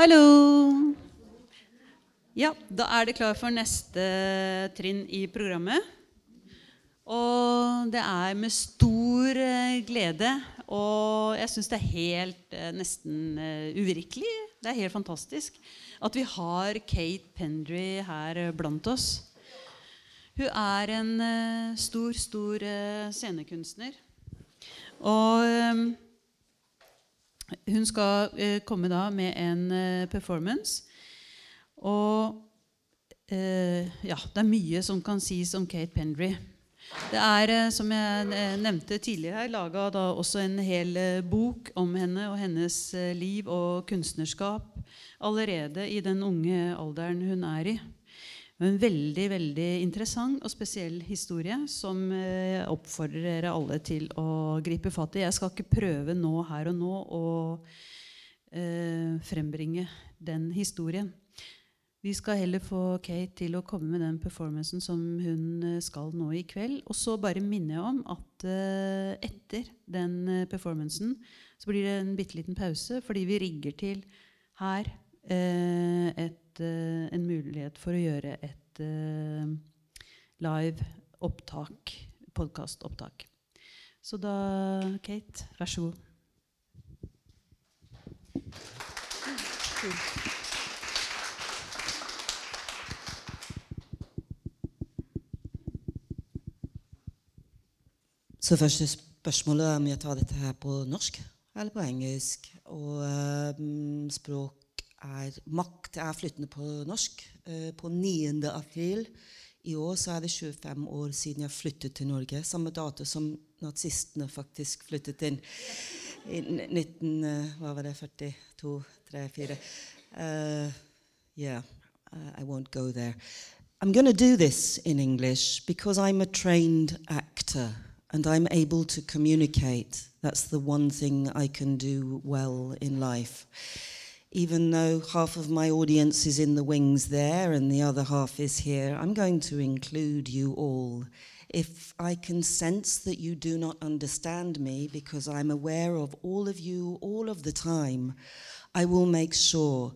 Hallo! Ja, da er det klar for neste trinn i programmet. Og det er med stor eh, glede, og jeg syns det er helt eh, nesten eh, uvirkelig, det er helt fantastisk, at vi har Kate Pendry her blant oss. Hun er en stor, stor scenekunstner. Og hun skal komme da med en performance. Og ja, det er mye som kan sies om Kate Pendry. Det er, eh, som jeg eh, nevnte tidligere laga også en hel eh, bok om henne og hennes liv og kunstnerskap allerede i den unge alderen hun er i. En veldig veldig interessant og spesiell historie som jeg oppfordrer dere alle til å gripe fatt i. Jeg skal ikke prøve nå her og nå å eh, frembringe den historien. Vi skal heller få Kate til å komme med den performancen som hun eh, skal nå i kveld. Og så bare minner jeg om at eh, etter den eh, performancen så blir det en bitte liten pause fordi vi rigger til her eh, et, uh, en mulighet for å gjøre et live opptak, podkastopptak. Så da, Kate, vær så god. Så første spørsmålet er om jeg tar dette her på norsk eller på engelsk. Og um, språk er Makt er flyttende på norsk. Uh, på 9. april i år så er det 25 år siden jeg flyttet til Norge. Samme dato som nazistene faktisk flyttet inn. I 19... Uh, hva var det? 42? 3, 4 uh, Yeah, I won't go there. I'm going to do this in English because I'm a trained actor. and I'm able to communicate. That's the one thing I can do well in life. Even though half of my audience is in the wings there and the other half is here, I'm going to include you all. If I can sense that you do not understand me because I'm aware of all of you all of the time, I will make sure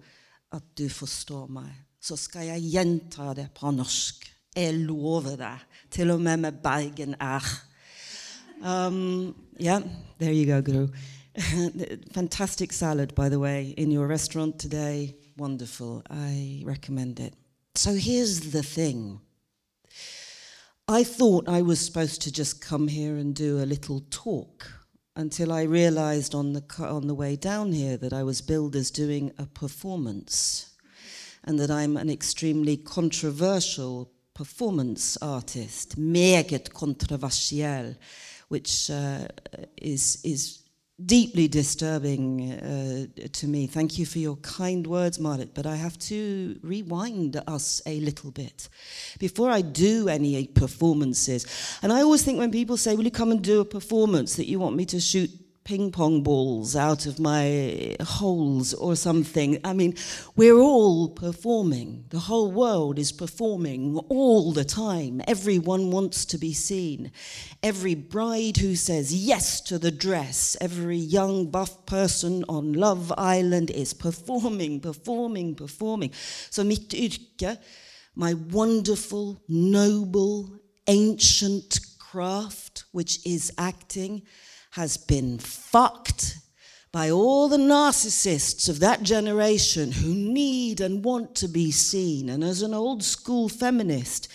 at du forstår meg. Så skal jeg gjenta det på norsk. Jeg lover deg. Til og med med Bergen R. Um, yeah, there you go, Guru. Fantastic salad, by the way, in your restaurant today. Wonderful. I recommend it. So here's the thing. I thought I was supposed to just come here and do a little talk until I realized on the, on the way down here that I was billed as doing a performance and that I'm an extremely controversial performance artist, meget kontroversiell which uh, is, is deeply disturbing uh, to me. Thank you for your kind words, Marit, but I have to rewind us a little bit before I do any performances. And I always think when people say, Will you come and do a performance, that you want me to shoot ping pong balls out of my holes or something. I mean, we're all performing. The whole world is performing all the time. Everyone wants to be seen. Every bride who says yes to the dress, every young buff person on Love Island is performing, performing, performing. So mitt yrke, my wonderful, noble, ancient craft, which is acting, has been fucked by all the narcissists of that generation who need and want to be seen. And as an old school feminist,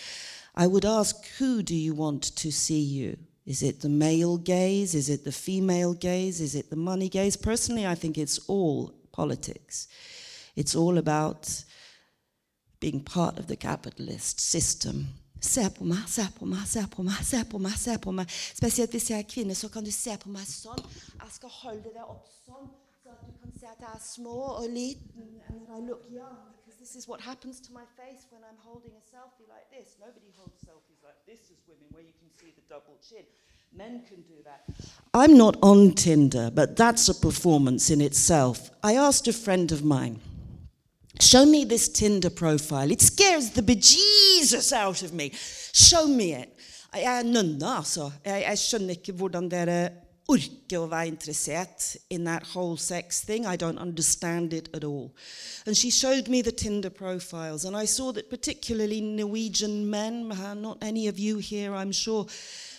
I would ask who do you want to see you? Is it the male gaze? Is it the female gaze? Is it the money gaze? Personally, I think it's all politics. It's all about being part of the capitalist system Se på meg, se på meg, se på meg, se på meg. se på meg. Spesielt hvis jeg er kvinne, så kan du se på meg sånn. Jeg skal holde opp sånn, så at du kan se at jeg er små og liten. And I look young, because this is what happens to my face when I'm holding a selfie like this. Nobody holds selfies like this as women, where you can see the double chin. Men can do that. I'm not on Tinder, but that's a performance in itself. I asked a friend of mine, Show me this Tinder profile. It scares the bejesus out of me. Show me it. Jeg er nønne, altså. Jeg, jeg, skjønner ikke hvordan dere orker å være interessert in that whole sex thing. I don't understand it at all. And she showed me the Tinder profiles, and I saw that particularly Norwegian men, not any of you here, I'm sure,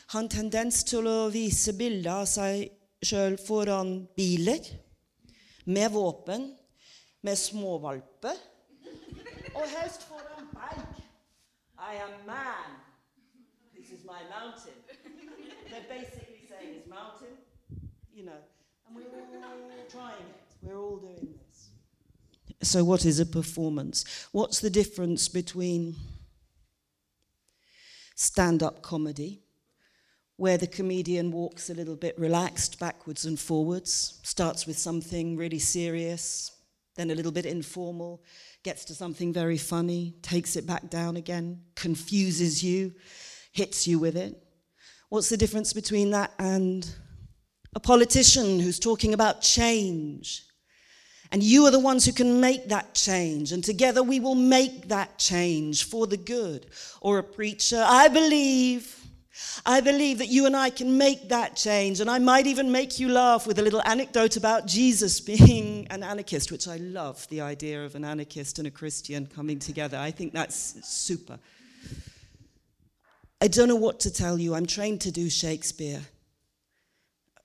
har en tendens til å vise bilder av seg sjøl foran biler, med våpen, med småvalper, og helst foran bag. I am man. This is my mountain. They're basically saying it's mountain, you know, and we're all trying it. We're all doing this. So, what is a performance? What's the difference between stand up comedy, where the comedian walks a little bit relaxed backwards and forwards, starts with something really serious, then a little bit informal, gets to something very funny, takes it back down again, confuses you, hits you with it? What's the difference between that and a politician who's talking about change? And you are the ones who can make that change, and together we will make that change for the good. Or a preacher, I believe. I believe that you and I can make that change, and I might even make you laugh with a little anecdote about Jesus being an anarchist, which I love the idea of an anarchist and a Christian coming together. I think that's super. I don't know what to tell you. I'm trained to do Shakespeare.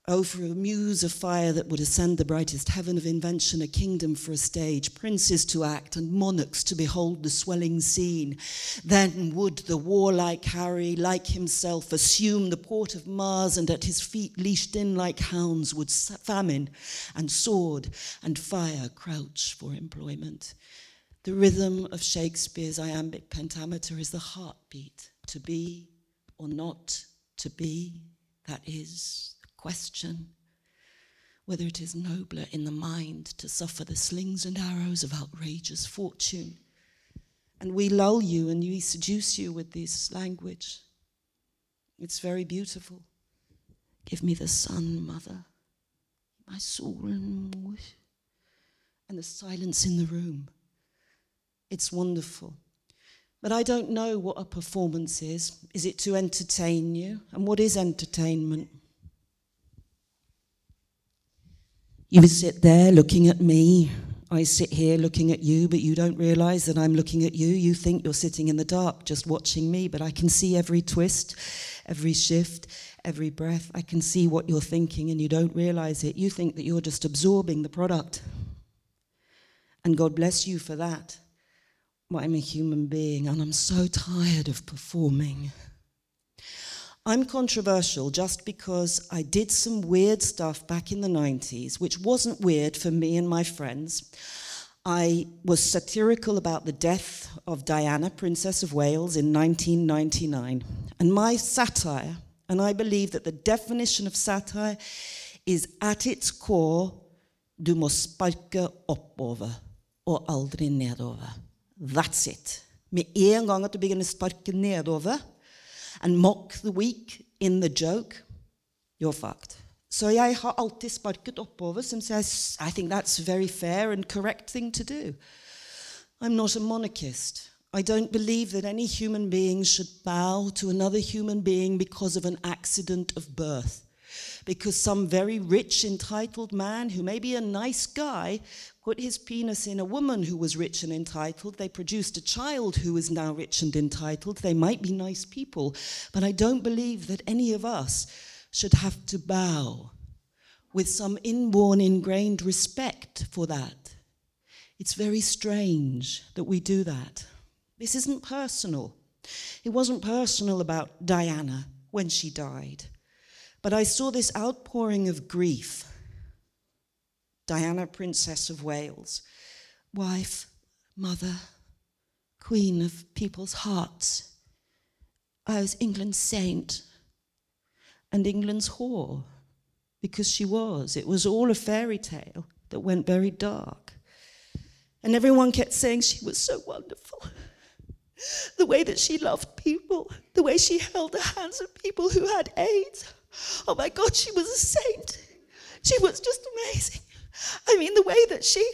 Oh, for a muse of fire that would ascend the brightest heaven of invention, a kingdom for a stage, princes to act, and monarchs to behold the swelling scene. Then would the warlike Harry, like himself, assume the port of Mars, and at his feet, leashed in like hounds, would famine and sword and fire crouch for employment. The rhythm of Shakespeare's iambic pentameter is the heartbeat to be or not to be. That is question. Whether it is nobler in the mind to suffer the slings and arrows of outrageous fortune. And we lull you and we seduce you with this language. It's very beautiful. Give me the sun, mother, my soul, and the silence in the room. It's wonderful. But I don't know what a performance is. Is it to entertain you? And what is entertainment? You sit there looking at me. I sit here looking at you, but you don't realize that I'm looking at you. You think you're sitting in the dark just watching me, but I can see every twist, every shift, every breath. I can see what you're thinking, and you don't realize it. You think that you're just absorbing the product. And God bless you for that. Well, I'm a human being, and I'm so tired of performing. I'm controversial just because I did some weird stuff back in the 90s, which wasn't weird for me and my friends. I was satirical about the death of Diana, Princess of Wales, in 1999. And my satire, and I believe that the definition of satire is at its core du må sparke oppover og aldri nedover. That's it. Med en gang at du begynner å sparke nedover and mock the weak in the joke, you're fucked. Så jeg har alltid sparket oppover, since I, I think that's a very fair and correct thing to do. I'm not a monarchist. I don't believe that any human being should bow to another human being because of an accident of birth. Because some very rich, entitled man who may be a nice guy put his penis in a woman who was rich and entitled. They produced a child who is now rich and entitled. They might be nice people, but I don't believe that any of us should have to bow with some inborn, ingrained respect for that. It's very strange that we do that. This isn't personal. It wasn't personal about Diana when she died. But I saw this outpouring of grief Diana, Princess of Wales, wife, mother, queen of people's hearts. I was England's saint and England's whore because she was. It was all a fairy tale that went very dark. And everyone kept saying she was so wonderful. The way that she loved people, the way she held the hands of people who had AIDS. Oh my God, she was a saint. She was just amazing. I mean, the way that she,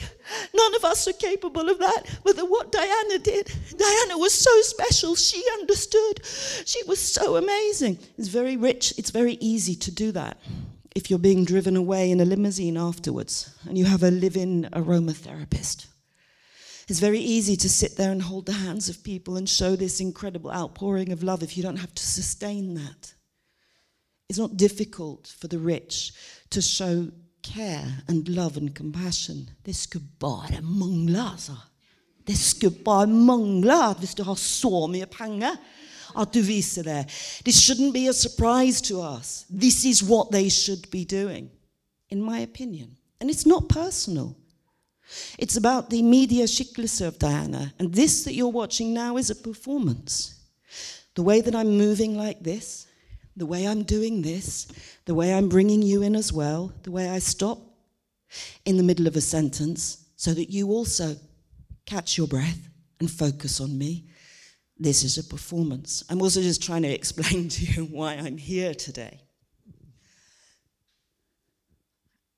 none of us are capable of that, but the, what Diana did, Diana was so special. She understood. She was so amazing. It's very rich. It's very easy to do that. if you're being driven away in a limousine afterwards and you have a live in aromatherapist. It's very easy to sit there and hold the hands of people and show this incredible outpouring of love if you don't have to sustain that. It's not difficult for the rich to show care and love and compassion. Det skulle bare mangle, altså. Det skulle bare mangle at hvis du har så mye penger, at du viser det. This shouldn't be a surprise to us. This is what they should be doing, in my opinion. And it's not personal. It's about the media skikkelse of Diana. And this that you're watching now is a performance. The way that I'm moving like this, the way I'm doing this, the way I'm bringing you in as well, the way I stop in the middle of a sentence so that you also catch your breath and focus on me. This is a performance. I'm also just trying to explain to you why I'm here today.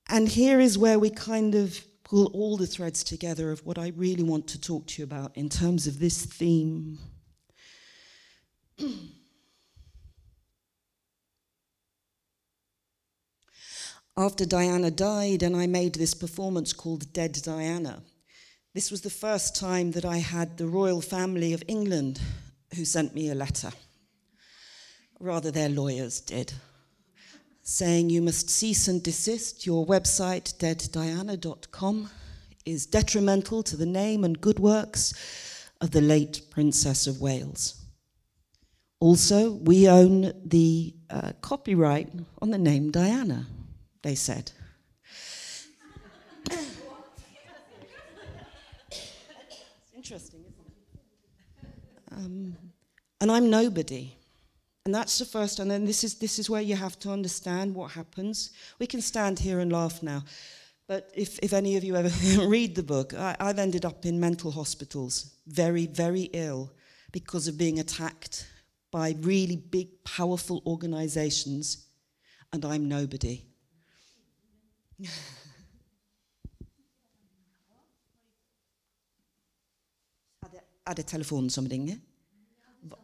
And here is where we kind of pull all the threads together of what I really want to talk to you about in terms of this theme. After Diana died, and I made this performance called Dead Diana. This was the first time that I had the royal family of England who sent me a letter. Rather, their lawyers did, saying you must cease and desist. Your website, deaddiana.com, is detrimental to the name and good works of the late Princess of Wales. Also, we own the uh, copyright on the name Diana, they said. interesting, isn't it? Um, and I'm nobody. And that's the first, and then this is, this is where you have to understand what happens. We can stand here and laugh now, but if, if any of you ever read the book, I, I've ended up in mental hospitals, very, very ill, because of being attacked by really big, powerful organizations, and I'm nobody. Er det telefonen som ringer? Hva?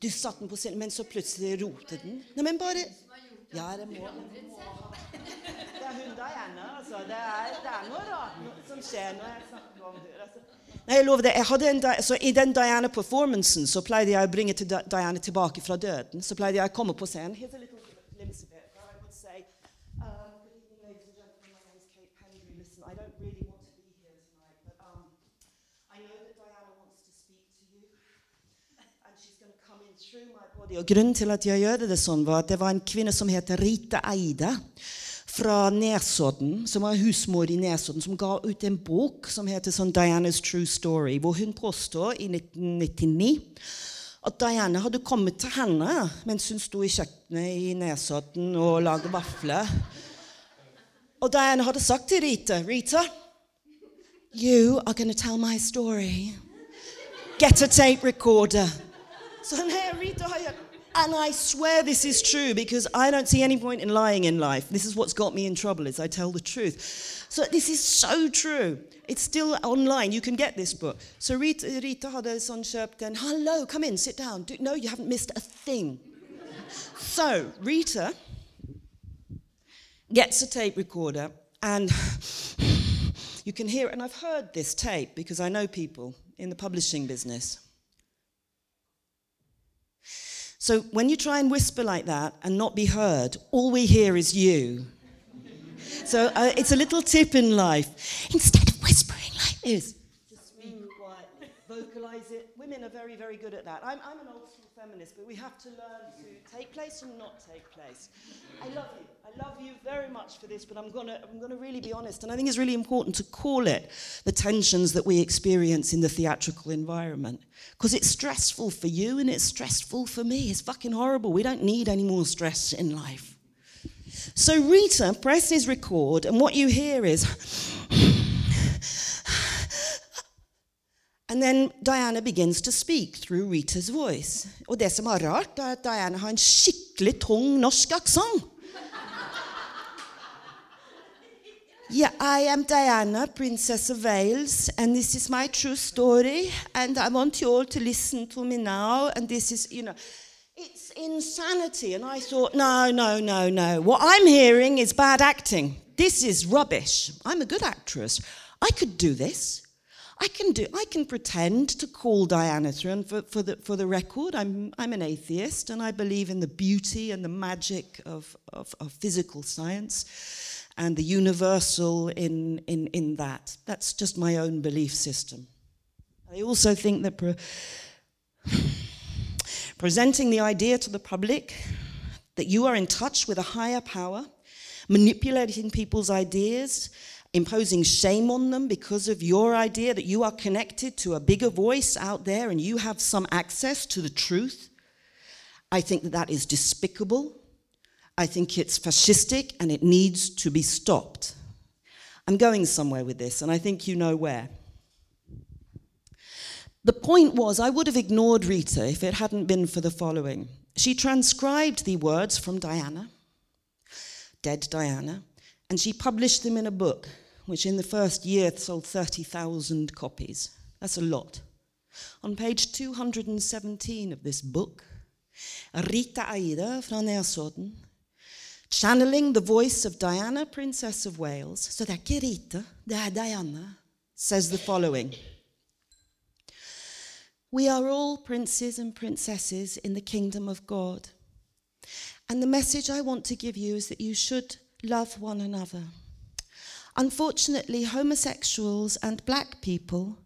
Du satte den på scenen, men så plutselig rotet den? Nei, men bare Ja, det må, det Det er hun Diana, altså. Det er, det er noe rart som skjer når jeg snakker om det. Altså. Nei, jeg lover det. Jeg hadde en, så I den Diana-performancen så pleide jeg å bringe til Diana tilbake fra døden. Så pleide jeg å komme på scenen. Here's a little glimpse of it. I would say, um, good evening, ladies and gentlemen. My name is Kate Pendry. Listen, I don't really want to be here tonight, but um, I know that Diana wants to speak to you, and she's going to come in through my body. Og grunnen til at jeg gjør det sånn, var at det var en kvinne som heter Rita Eide fra Nesodden, som var husmor i Nesodden, som ga ut en bok som heter sånn Dianas True Story, hvor hun påstår i 1999 at Diana hadde kommet til henne mens hun sto i kjøkkenet i Nesodden og lagde vafler. Og Diana hadde sagt til Rita Rita, you are going to tell my story. Get a tape recorder. Her Rita and I swear this is true because I don't see any point in lying in life. This is what's got me in trouble is I tell the truth. So this is so true. It's still online. You can get this book. So Rita, Rita hade sån köpt en, hello, come in, sit down. Do, no, you haven't missed a thing. so Rita gets a tape recorder and you can hear it. And I've heard this tape because I know people in the publishing business. So when you try and whisper like that and not be heard, all we hear is you. so uh, it's a little tip in life. Instead of whispering like this, just speak quietly, vocalize it. Women are very, very good at that. I'm, I'm an old feminist, but we have to learn to take place and not take place. I love you. I love you very much for this, but I'm gonna, I'm gonna really be honest, and I think it's really important to call it the tensions that we experience in the theatrical environment. Because it's stressful for you and it's stressful for me. It's fucking horrible. We don't need any more stress in life. So Rita presses record, and what you hear is. And then Diana begins to speak through Ritas voice. Og det som er rart, er at Diana har en skikkelig tung norsk aksent. Yeah, I am Diana, Princess of Wales, and this is my true story. And I want you all to listen to me now. And this is, you know, It's insanity. And I thought, no, no, no, no. What I'm hearing is bad acting. This is rubbish. I'm a good actress. I could do this. I can do. I can pretend to call Diana through. And for, for the for the record, I'm I'm an atheist, and I believe in the beauty and the magic of of, of physical science, and the universal in in in that. That's just my own belief system. I also think that. Pre- presenting the idea to the public that you are in touch with a higher power, manipulating people's ideas, imposing shame on them because of your idea that you are connected to a bigger voice out there and you have some access to the truth. I think that that is despicable. I think it's fascistic and it needs to be stopped. I'm going somewhere with this, and I think you know where. The point was, I would have ignored Rita if it hadn't been for the following. She transcribed the words from Diana, dead Diana, and she published them in a book, which in the first year sold 30,000 copies. That's a lot. On page 217 of this book, Rita Eide from Nesodden, channeling the voice of Diana, Princess of Wales, so er Rita, Diana, says the following. We are all princes and princesses in the kingdom of God. And the message I want to give you is that you should love one another. Unfortunately, homosexuals and black people,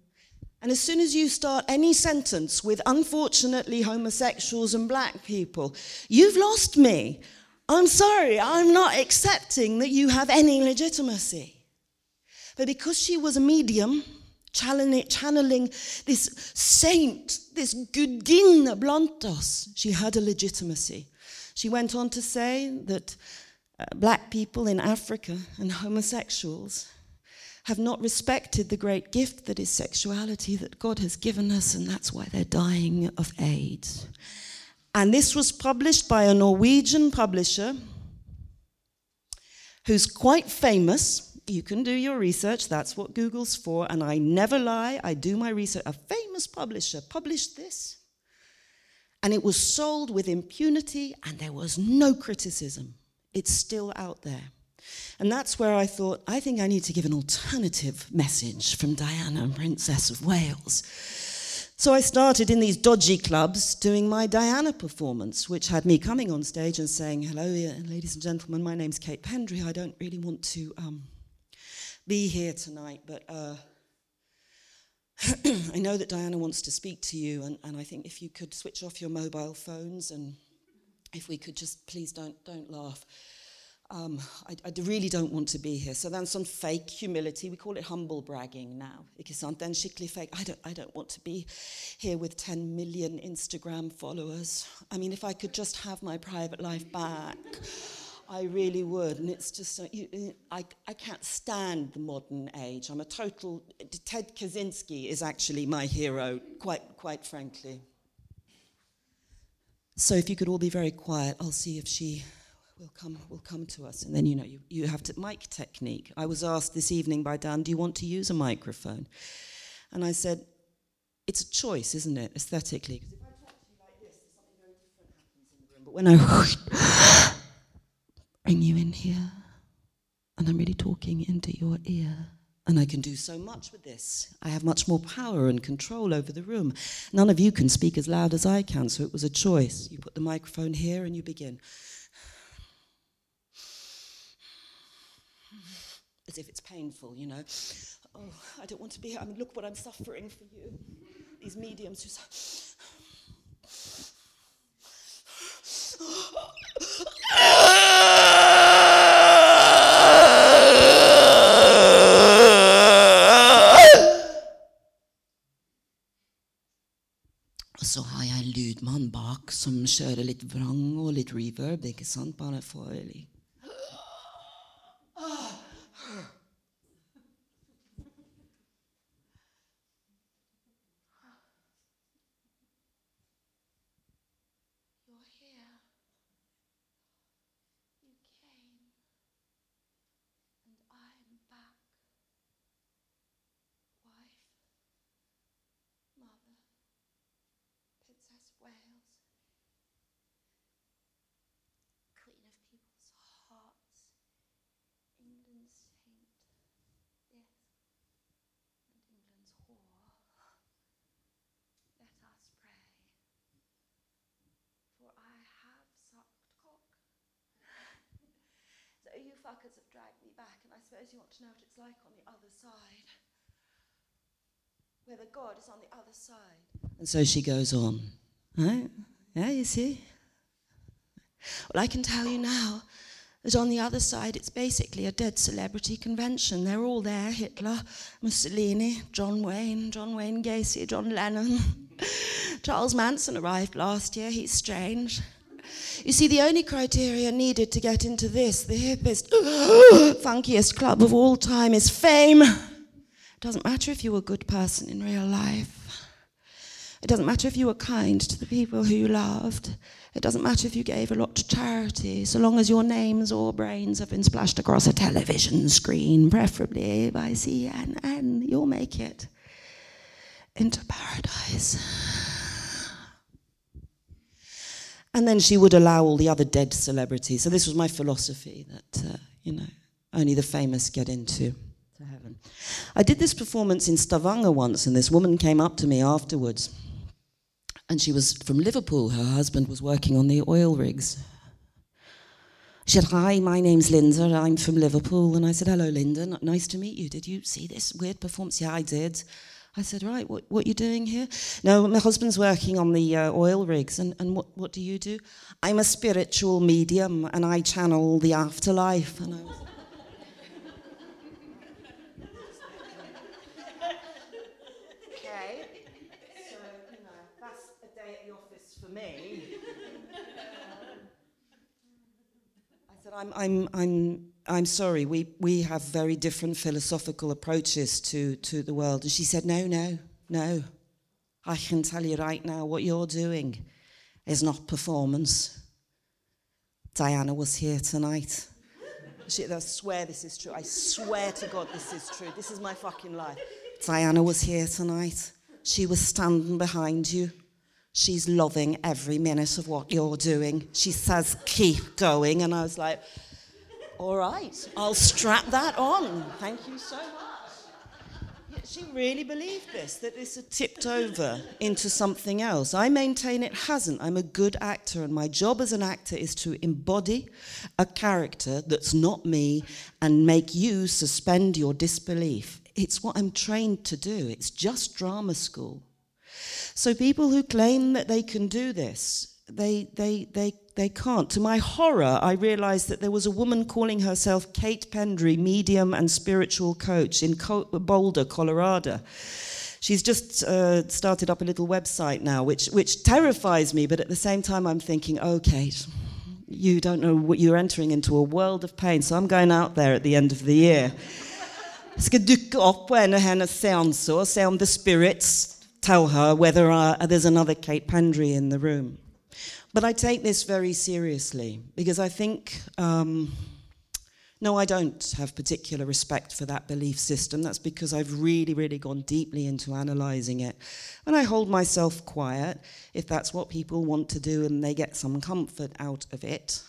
and as soon as you start any sentence with unfortunately homosexuals and black people, you've lost me. I'm sorry, I'm not accepting that you have any legitimacy. But because she was a medium, channeling this saint, this gudinne Blantos. She had a legitimacy. She went on to say that Uh, black people in Africa and homosexuals have not respected the great gift that is sexuality that God has given us, and that's why they're dying of AIDS. And this was published by a Norwegian publisher who's quite famous you can do your research, that's what Google's for, and I never lie, I do my research. A famous publisher published this, and it was sold with impunity, and there was no criticism. It's still out there. And that's where I thought, I think I need to give an alternative message from Diana, Princess of Wales. So I started in these dodgy clubs doing my Diana performance, which had me coming on stage and saying, Hello, ladies and gentlemen, my name's Kate Pendry. I don't really want to um, be here tonight, but uh, I know that Diana wants to speak to you, and, and I think if you could switch off your mobile phones and if we could just please don't don't laugh. Um, I, I, really don't want to be here. So then some fake humility. We call it humble bragging now. Fake. I don't, I don't want to be here with 10 million Instagram followers. I mean, if I could just have my private life back. I really would. And it's just, you, I, I can't stand the modern age. I'm a total, Ted Kaczynski is actually my hero, quite, quite frankly. So if you could all be very quiet, I'll see if she will come, will come to us. And then, you know, you, you have to, mic technique. I was asked this evening by Dan, do you want to use a microphone? And I said, it's a choice, isn't it, aesthetically? Because if I talk to you like this, something very different happens in the room. But when I bring you in here, and I'm really talking into your ear. And I can do so much with this. I have much more power and control over the room. None of you can speak as loud as I can, so it was a choice. You put the microphone here and you begin. As if it's painful, you know. Oh, I don't want to be here. I mean, look what I'm suffering for you. These mediums who. Så har jeg en lydmann bak som kjører litt vrang og litt reverb. ikke sant? Bare for fuckers have dragged me back, and I suppose you want to know what it's like on the other side. Whether God is on the other side. And so she goes on. Right? Yeah, you see? Well, I can tell you now that on the other side, it's basically a dead celebrity convention. They're all there Hitler, Mussolini, John Wayne, John Wayne Gacy, John Lennon. Charles Manson arrived last year. He's strange. You see, the only criteria needed to get into this, the hippest, funkiest club of all time, is fame. It doesn't matter if you're a good person in real life. It doesn't matter if you were kind to the people who you loved. It doesn't matter if you gave a lot to charity, so long as your names or brains have been splashed across a television screen, preferably by CNN, you'll make it into paradise. And then she would allow all the other dead celebrities. So this was my philosophy that, uh, you know, only the famous get into to heaven. I did this performance in Stavanger once, and this woman came up to me afterwards. And she was from Liverpool. Her husband was working on the oil rigs. She said, Hi, my name's Linda. I'm from Liverpool. And I said, Hello, Linda. Nice to meet you. Did you see this weird performance? Yeah, I did. I said, Right, what, what are you doing here? No, my husband's working on the uh, oil rigs. And, and what, what do you do? I'm a spiritual medium and I channel the afterlife. And I was, okay, so, you know, that's a day at the office for me. I said, I'm, I'm, I'm, I'm sorry, we, we have very different philosophical approaches to, to the world. And she said, No, no, no. I can tell you right now what you're doing is not performance. Diana was here tonight. She, I swear this is true. I swear to God this is true. This is my fucking life. Diana was here tonight. She was standing behind you. She's loving every minute of what you're doing. She says, keep going. And I was like, all right, I'll strap that on. Thank you so much. She really believed this, that this had tipped over into something else. I maintain it hasn't. I'm a good actor, and my job as an actor is to embody a character that's not me and make you suspend your disbelief. It's what I'm trained to do, it's just drama school. So people who claim that they can do this, they, they, they, they can't. To my horror, I realized that there was a woman calling herself Kate Pendry, medium and spiritual coach in Boulder, Colorado. She's just uh, started up a little website now, which, which terrifies me, but at the same time, I'm thinking, oh, Kate, you don't know what you're entering into a world of pain, so I'm going out there at the end of the year. Skal dukke opp på en av the spirits tell her whether uh, there's another Kate Pendry in the room. But I take this very seriously because I think, um, no, I don't have particular respect for that belief system. That's because I've really, really gone deeply into analyzing it. And I hold myself quiet if that's what people want to do and they get some comfort out of it.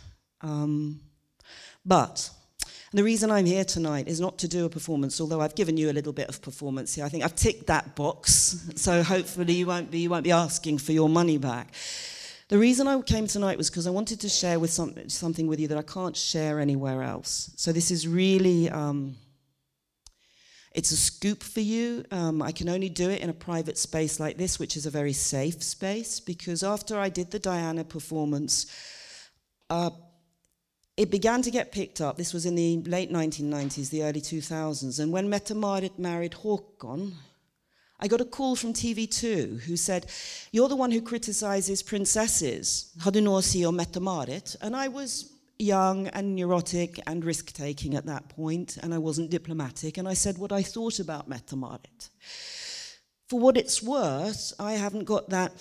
Um, but the reason I'm here tonight is not to do a performance, although I've given you a little bit of performance here. I think I've ticked that box, so hopefully you won't be, you won't be asking for your money back. The reason I came tonight was because I wanted to share with some, something with you that I can't share anywhere else. So this is really, um, it's a scoop for you. Um, I can only do it in a private space like this, which is a very safe space, because after I did the Diana performance, uh, it began to get picked up. This was in the late 1990s, the early 2000s. And when Mette-Marit married Haakon, I got a call from TV2 who said, You're the one who criticizes princesses. Har du noe å si Mette-Marit? And I was young and neurotic and risk taking at that point, and I wasn't diplomatic. And I said what I thought about Mette-Marit. For what it's worth, I haven't got that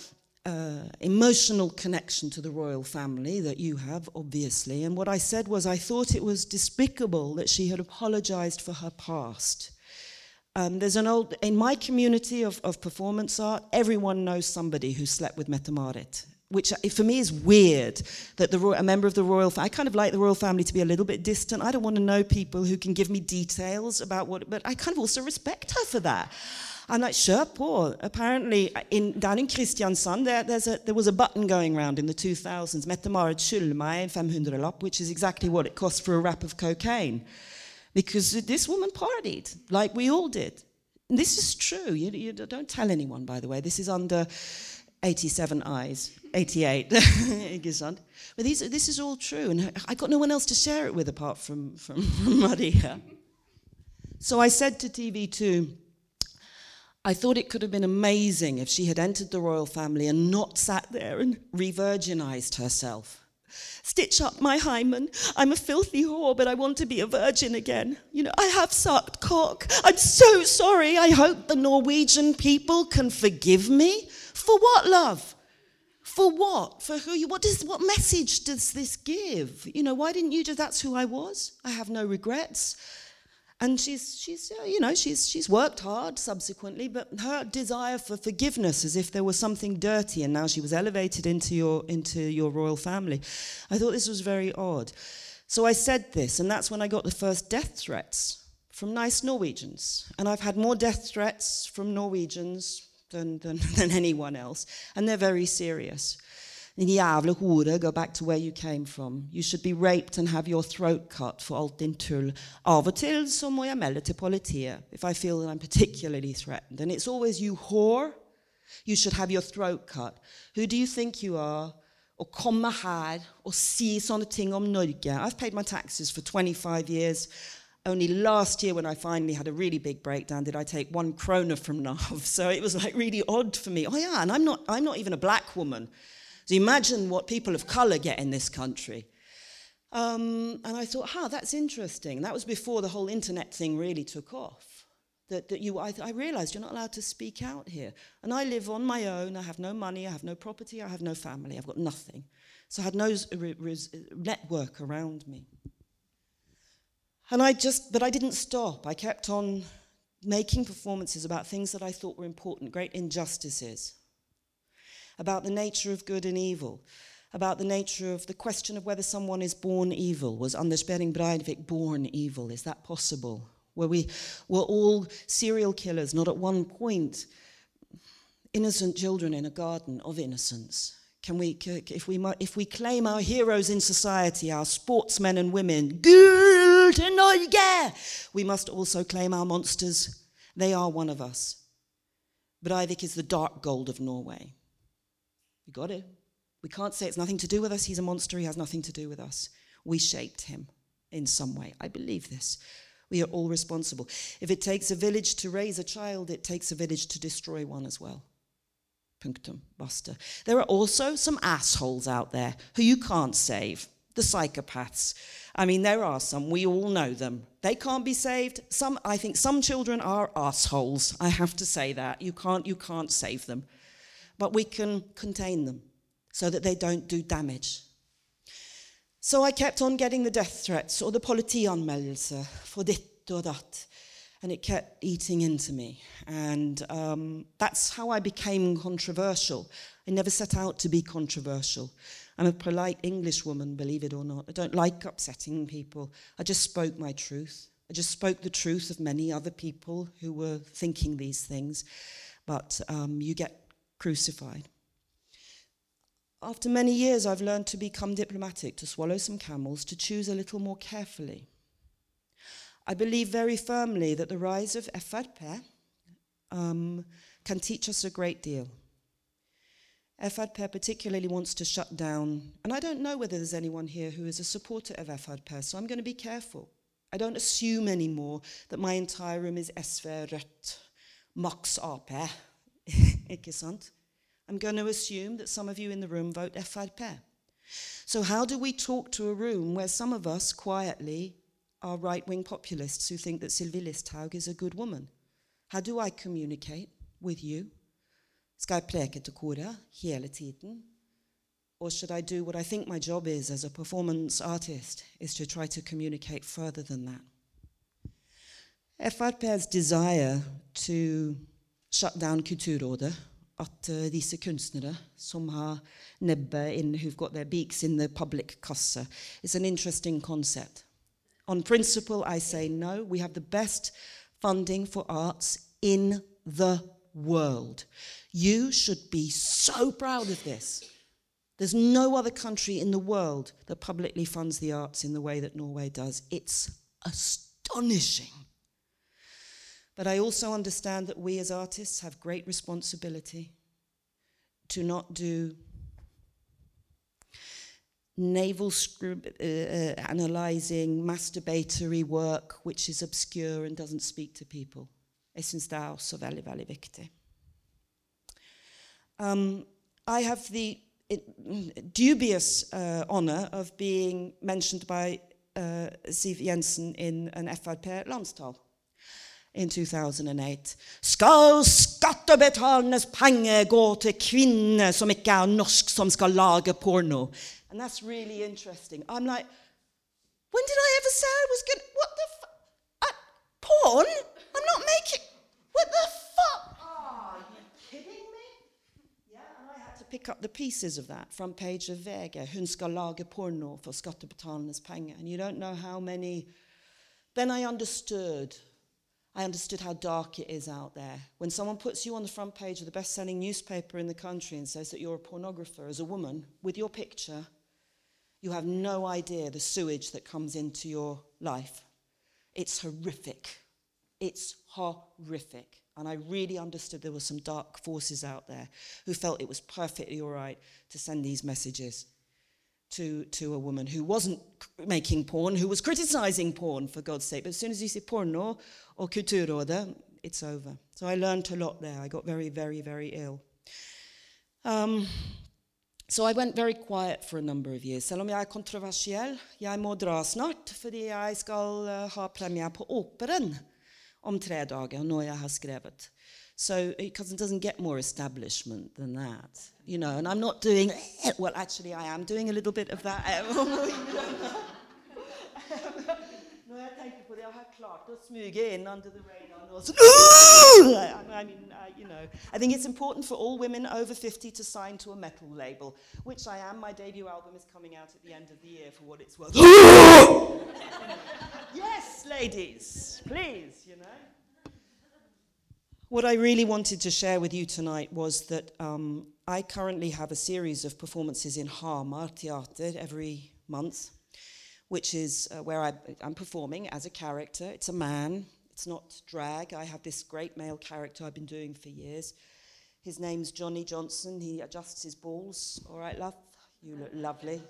uh, emotional connection to the royal family that you have, obviously. And what I said was, I thought it was despicable that she had apologized for her past. Um, there's an old, in my community of, of performance art, everyone knows somebody who slept with Mette-Marit, which uh, for me is weird that the, a member of the royal I kind of like the royal family to be a little bit distant. I don't want to know people who can give me details about what, but I kind of also respect her for that. I'm like, sure, poor. Apparently, in, down in Kristiansand, there, a, there was a button going around in the 2000s, Mette-Marit skyld meg 500-lapp, which is exactly what it costs for a wrap of cocaine. Because this woman partied, like we all did. And this is true. You, you don't tell anyone, by the way. This is under 87 eyes, 88. but these, this is all true. And I got no one else to share it with apart from, from, Maria. So I said to TV2, I thought it could have been amazing if she had entered the royal family and not sat there and re virginized herself. Stitch up my hymen. I'm a filthy whore, but I want to be a virgin again. You know, I have sucked cock. I'm so sorry. I hope the Norwegian people can forgive me. For what, love? For what? For who you what does what message does this give? You know, why didn't you just that's who I was? I have no regrets. And she's, she's uh, you know, she's, she's worked hard subsequently, but her desire for forgiveness, as if there was something dirty, and now she was elevated into your, into your royal family. I thought this was very odd. So I said this, and that's when I got the first death threats from nice Norwegians. And I've had more death threats from Norwegians than, than, than anyone else, and they're very serious. Din jævla hore, go back to where you came from. You should be raped and have your throat cut for alt din tull. Av og til så til politiet if I feel that I'm particularly threatened. And it's always you whore. You should have your throat cut. Who do you think you are? Å komme her og si sånne ting om Norge. I've paid my taxes for 25 years. Only last year, when I finally had a really big breakdown, did I take one krona from NAV. So it was like really odd for me. Oh yeah, and I'm not, I'm not even a black woman. So imagine what people of color get in this country. Um, and I thought, huh, that's interesting. That was before the whole internet thing really took off. That, that you, I, I realized you're not allowed to speak out here. And I live on my own. I have no money. I have no property. I have no family. I've got nothing. So I had no network around me. And I just, but I didn't stop. I kept on making performances about things that I thought were important, great injustices about the nature of good and evil, about the nature of the question of whether someone is born evil. Was Anders Behring Breivik born evil? Is that possible? Were we were all serial killers, not at one point innocent children in a garden of innocence? Can we, if we, if we claim our heroes in society, our sportsmen and women, good Norge, we must also claim our monsters. They are one of us. Breivik is the dark gold of Norway. We got it. We can't say it's nothing to do with us. He's a monster. He has nothing to do with us. We shaped him in some way. I believe this. We are all responsible. If it takes a village to raise a child, it takes a village to destroy one as well. Punctum, basta. There are also some assholes out there who you can't save. The psychopaths. I mean, there are some. We all know them. They can't be saved. Some, I think, some children are assholes. I have to say that. You can't, you can't save them but we can contain them so that they don't do damage. So I kept on getting the death threats or the politianmeldelse for ditt or that, and it kept eating into me. And um, that's how I became controversial. I never set out to be controversial. I'm a polite English woman, believe it or not. I don't like upsetting people. I just spoke my truth. I just spoke the truth of many other people who were thinking these things. But um, you get crucified. After many years, I've learned to become diplomatic, to swallow some camels, to choose a little more carefully. I believe very firmly that the rise of FRP um, can teach us a great deal. FRP particularly wants to shut down, and I don't know whether there's anyone here who is a supporter of FRP, so I'm going to be careful. I don't assume anymore that my entire room is SV Rødt, Max AP, Ikke sant? I'm going to assume that some of you in the room vote FRP. So, how do we talk to a room where some of us quietly are right wing populists who think that Sylvi Listhaug is a good woman? How do I communicate with you? Skal jeg preke til hele tiden? Or should I do what I think my job is as a performance artist, is to try to communicate further than that? FRP's desire to down Kulturrådet. At uh, disse kunstnere som har in, who've got their beaks in the public kasse, is an interesting concept. On principle, I say no. We have the best funding for arts in the world. You should be so proud of this. There's no other country in the world that publicly funds the arts in the way that Norway does. It's astonishing. But I also understand that we as artists have great responsibility to not do navel uh, uh, analyzing, masturbatory work which is obscure and doesn't speak to people. Er. Um, I have the dubious uh, honor of being mentioned by uh, Siv Jensen in an FRP landstal in 2008. Skal skattebetalernes penger gå til kvinner som ikke er norsk, som skal lage porno? And that's really interesting. I'm like, when did I ever say I was going to, what the fuck? Uh, porn? I'm not making, what the fuck? Oh, are you kidding me? Yeah, and I had to pick up the pieces of that, front page of VG. Hun skal lage porno for skattebetalernes penger. And you don't know how many, then I understood I understood how dark it is out there. When someone puts you on the front page of the best selling newspaper in the country and says that you're a pornographer as a woman with your picture, you have no idea the sewage that comes into your life. It's horrific. It's horrific. And I really understood there were some dark forces out there who felt it was perfectly all right to send these messages to, to a woman who wasn't making porn, who was criticizing porn, for God's sake. But as soon as you say porno or kulturrådet, it's over. So I learned a lot there. I got very, very, very ill. Um, so I went very quiet for a number of years. Selv om jeg er kontroversiell, jeg må dra snart, fordi jeg skal uh, ha premiere på Operen om tre dager, når jeg har skrevet. So, it doesn't get more establishment than that, you know, and I'm not doing, well, actually, I am doing a little bit of that. Når jeg tenker på det, jeg har klart å smyge inn under the radar nå. I mean, uh, you know, I think it's important for all women over 50 to sign to a metal label, which I am. My debut album is coming out at the end of the year for what it's worth. yes, ladies, please, you know. What I really wanted to share with you tonight was that um, I currently have a series of performances in Hamar Theater every month which is uh, where I, I'm performing as a character. It's a man, it's not drag. I have this great male character I've been doing for years. His name's Johnny Johnson. He adjusts his balls. All right, love? You look lovely.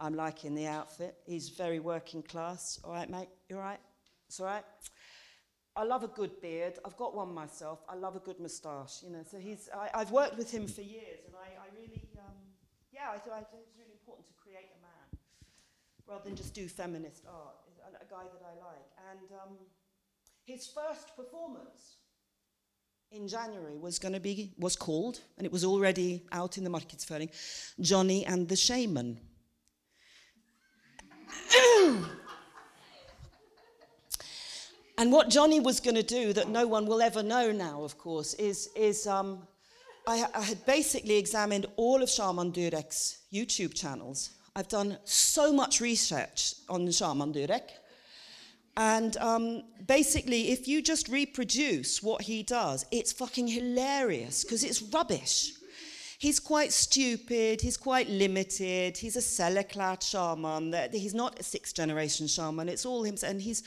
I'm liking the outfit. He's very working class. All right, mate? You all right? It's all right? I love a good beard. I've got one myself. I love a good moustache. You know, so he's. I, have worked with him for years, and I, I really, um, yeah, I, I, it's really important to create a man rather than just do feminist art, a, guy that I like. And um, his first performance in January was going to be was called, and it was already out in the marketsføring, Johnny and the Shaman. and what Johnny was going to do that no one will ever know now, of course, is is um, I, I, had basically examined all of Shaman Durek's YouTube channels I've done so much research on Shaman Durek. And um, basically, if you just reproduce what he does, it's fucking hilarious because it's rubbish. He's quite stupid, he's quite limited, he's a cellar-clad shaman, he's not a sixth generation shaman, it's all him, and he's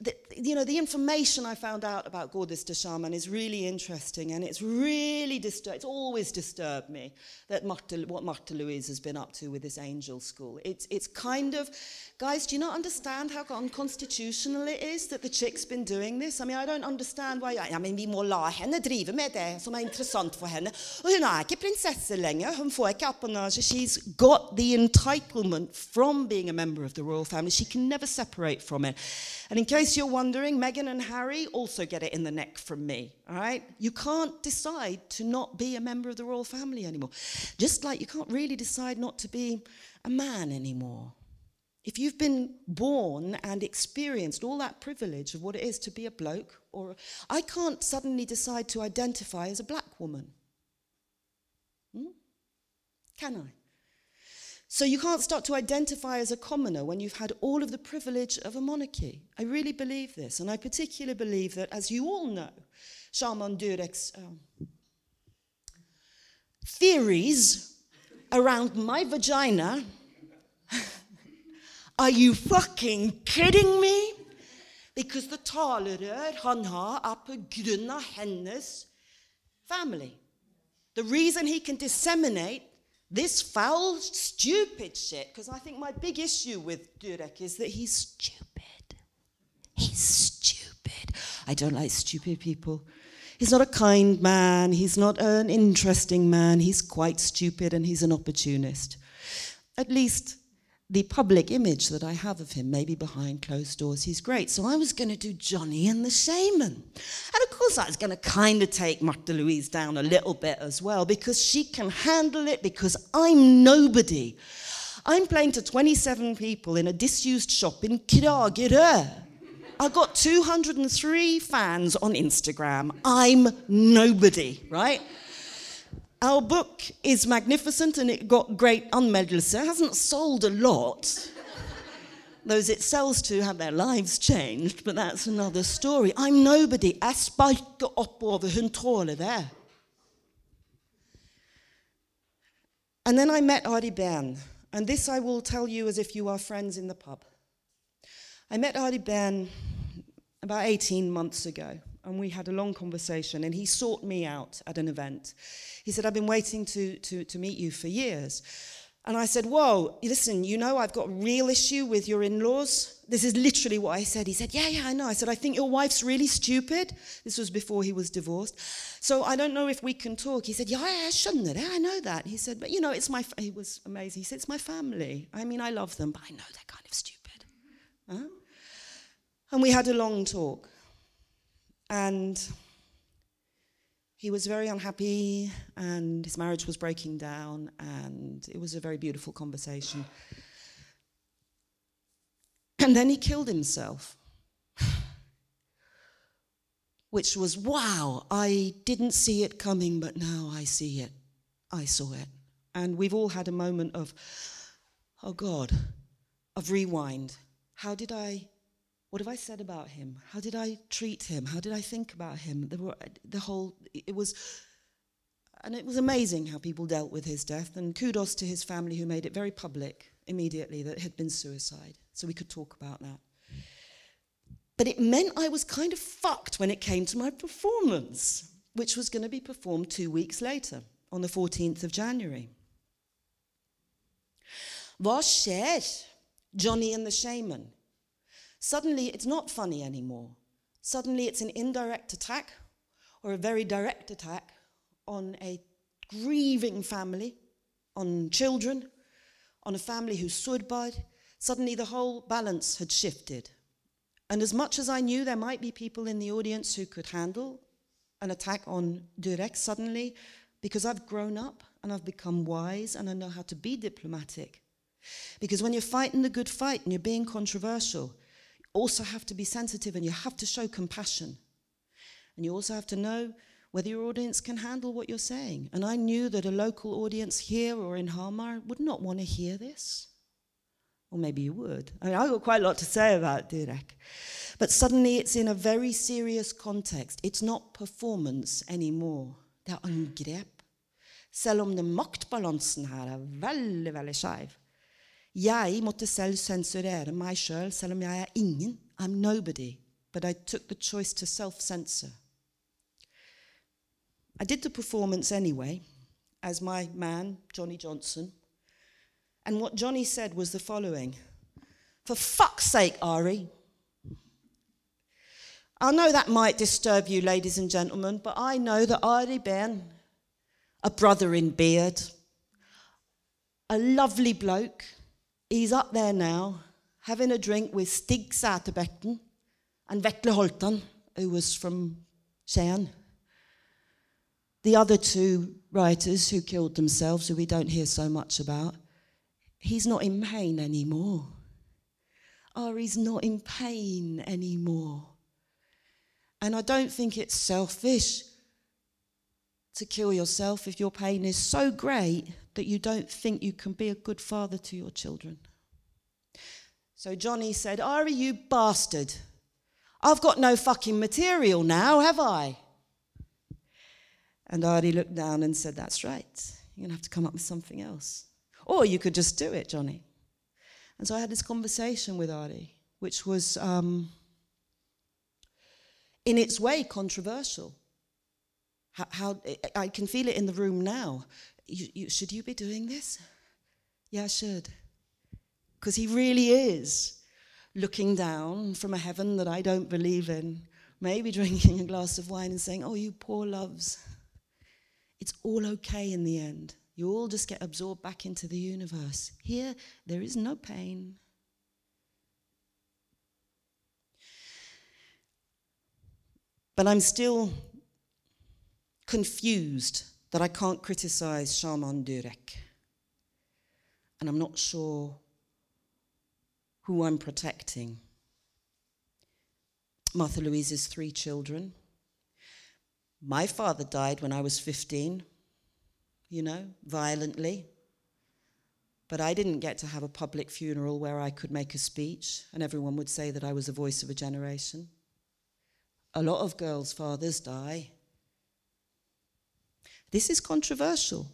the, you know, the information I found out about Gordis de Shaman is really interesting, and it's really disturbed. It's always disturbed me that what Martha Louise has been up to with this angel school. It's, it's kind of, guys, do you not understand how unconstitutional it is that the chick's been doing this? I mean, I don't understand why. Ja, men vi må la henne drive med det som er interessant for henne. Og hun er ikke prinsesse lenger. Hun får ikke apanasje. She's got the entitlement from being a member of the royal family. She can never separate from it. And in case you're wondering, Meghan and Harry also get it in the neck from me. All right? You can't decide to not be a member of the royal family anymore. Just like you can't really decide not to be a man anymore. If you've been born and experienced all that privilege of what it is to be a bloke, or I can't suddenly decide to identify as a black woman. Hmm? Can I? So you can't start to identify as a commoner when you've had all of the privilege of a monarchy. I really believe this, and I particularly believe that, as you all know, Shaman Durek's um, theories around my vagina. Are you fucking kidding me? Because the talerør han har, er hennes family. The reason he can disseminate this foul, stupid shit, because I think my big issue with Durek is that he's stupid. He's stupid. I don't like stupid people. He's not a kind man. He's not an interesting man. He's quite stupid and he's an opportunist. At least the public image that I have of him, maybe behind closed doors, he's great. So I was going to do Johnny and the Shaman. And of course, I was going to kind of take Martha Louise down a little bit as well because she can handle it because I'm nobody. I'm playing to 27 people in a disused shop in Kragerø. I got 203 fans on Instagram. I'm nobody, right? Our book is magnificent and it got great anmeldelse. It hasn't sold a lot. Those it sells to have their lives changed, but that's another story. I'm nobody. Jeg sparker oppover, hun tråler there. And then I met Ari Behn, and this I will tell you as if you are friends in the pub. I met Ari Behn about 18 months ago, and we had a long conversation, and he sought me out at an event. He said, I've been waiting to, to, to meet you for years. And I said, Whoa, listen, you know, I've got a real issue with your in laws. This is literally what I said. He said, Yeah, yeah, I know. I said, I think your wife's really stupid. This was before he was divorced. So I don't know if we can talk. He said, Yeah, I shouldn't it. I know that. He said, But you know, it's my, he was amazing. He said, It's my family. I mean, I love them, but I know they're kind of stupid. Huh? And we had a long talk. And he was very unhappy and his marriage was breaking down and it was a very beautiful conversation. And then he killed himself which was wow i didn't see it coming but now i see it. I saw it. And we've all had a moment of oh god of rewind. How did i what have I said about him? How did I treat him? How did I think about him? The, whole, it was, and it was amazing how people dealt with his death. And kudos to his family who made it very public immediately that it had been suicide. So we could talk about that. But it meant I was kind of fucked when it came to my performance, which was going to be performed two weeks later, on the 14th of January. Hva skjer? Johnny and the Shaman. Suddenly, it's not funny anymore. Suddenly, it's an indirect attack or a very direct attack on a grieving family, on children, on a family who's by. Suddenly, the whole balance had shifted. And as much as I knew there might be people in the audience who could handle an attack on Durek, suddenly, because I've grown up and I've become wise and I know how to be diplomatic. Because when you're fighting the good fight and you're being controversial, also have to be sensitive and you have to show compassion. And you also have to know whether your audience can handle what you're saying. And I knew that a local audience here or in Hamar would not want to hear this. Or maybe you would. I mean, I've got quite a lot to say about Durek. But suddenly it's in a very serious context. It's not performance anymore. Det er angrep. Selv om den maktbalansen her er veldig, veldig skeiv. Jeg måtte selv sensurere meg sjøl, selv, selv om jeg er ingen. I'm nobody. But I took the choice to self censor. I did the performance anyway, as my man, Johnny Johnson. And what Johnny said was the following For fuck's sake, Ari. I know that might disturb you, ladies and gentlemen, but I know that Ari Behn, a brother in beard, a lovely bloke, He's up there now having a drink with Stig Sæterbakken and Vetle Holtan, who was from Skien. The other two writers who killed themselves, who we don't hear so much about, he's not in pain anymore. Oh, Ari's not in pain anymore. And I don't think it's selfish to kill yourself if your pain is so great that you don't think you can be a good father to your children. So Johnny said, Ari, you bastard. I've got no fucking material now, have I? And Ari looked down and said, That's right. You're going to have to come up with something else. Or you could just do it, Johnny. And so I had this conversation with Ari, which was, um, in its way, controversial. How, how, I can feel it in the room now. You, you, should you be doing this? Yeah, I should. Because he really is looking down from a heaven that I don't believe in, maybe drinking a glass of wine and saying, Oh, you poor loves. It's all okay in the end. You all just get absorbed back into the universe. Here, there is no pain. But I'm still confused that I can't criticize Shaman Durek. And I'm not sure who I'm protecting. Martha Louise's three children. My father died when I was 15, you know, violently. But I didn't get to have a public funeral where I could make a speech and everyone would say that I was a voice of a generation. A lot of girls' fathers die. This is controversial.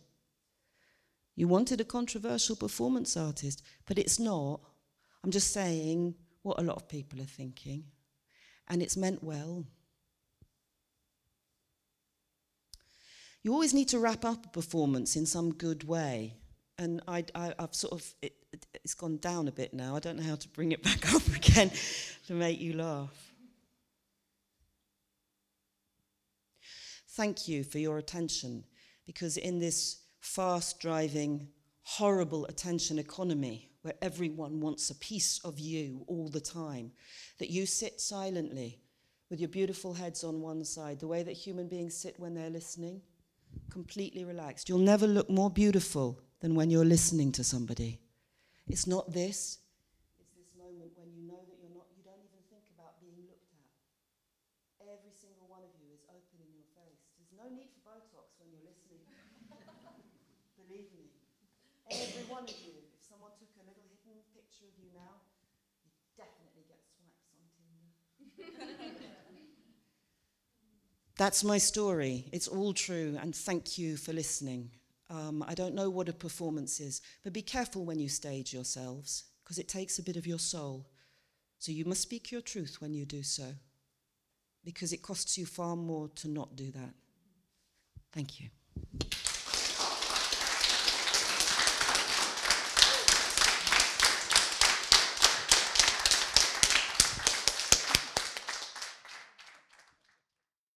You wanted a controversial performance artist, but it's not. I'm just saying what a lot of people are thinking, and it's meant well. You always need to wrap up a performance in some good way, and I, have sort of it, it, it's gone down a bit now. I don't know how to bring it back up again to make you laugh. Thank you for your attention, because in this fast driving, horrible attention economy, where everyone wants a piece of you all the time, that you sit silently with your beautiful heads on one side, the way that human beings sit when they're listening, completely relaxed. You'll never look more beautiful than when you're listening to somebody. It's not this. It's this moment when you know that you're not, you don't even think about being looked at. Every single one of you is open in your face. There's no need for Botox when you're listening. Believe me. Every one of you That's my story. It's all true, and thank you for listening. Um, I don't know what a performance is, but be careful when you stage yourselves, because it takes a bit of your soul. So you must speak your truth when you do so, because it costs you far more to not do that. Thank you.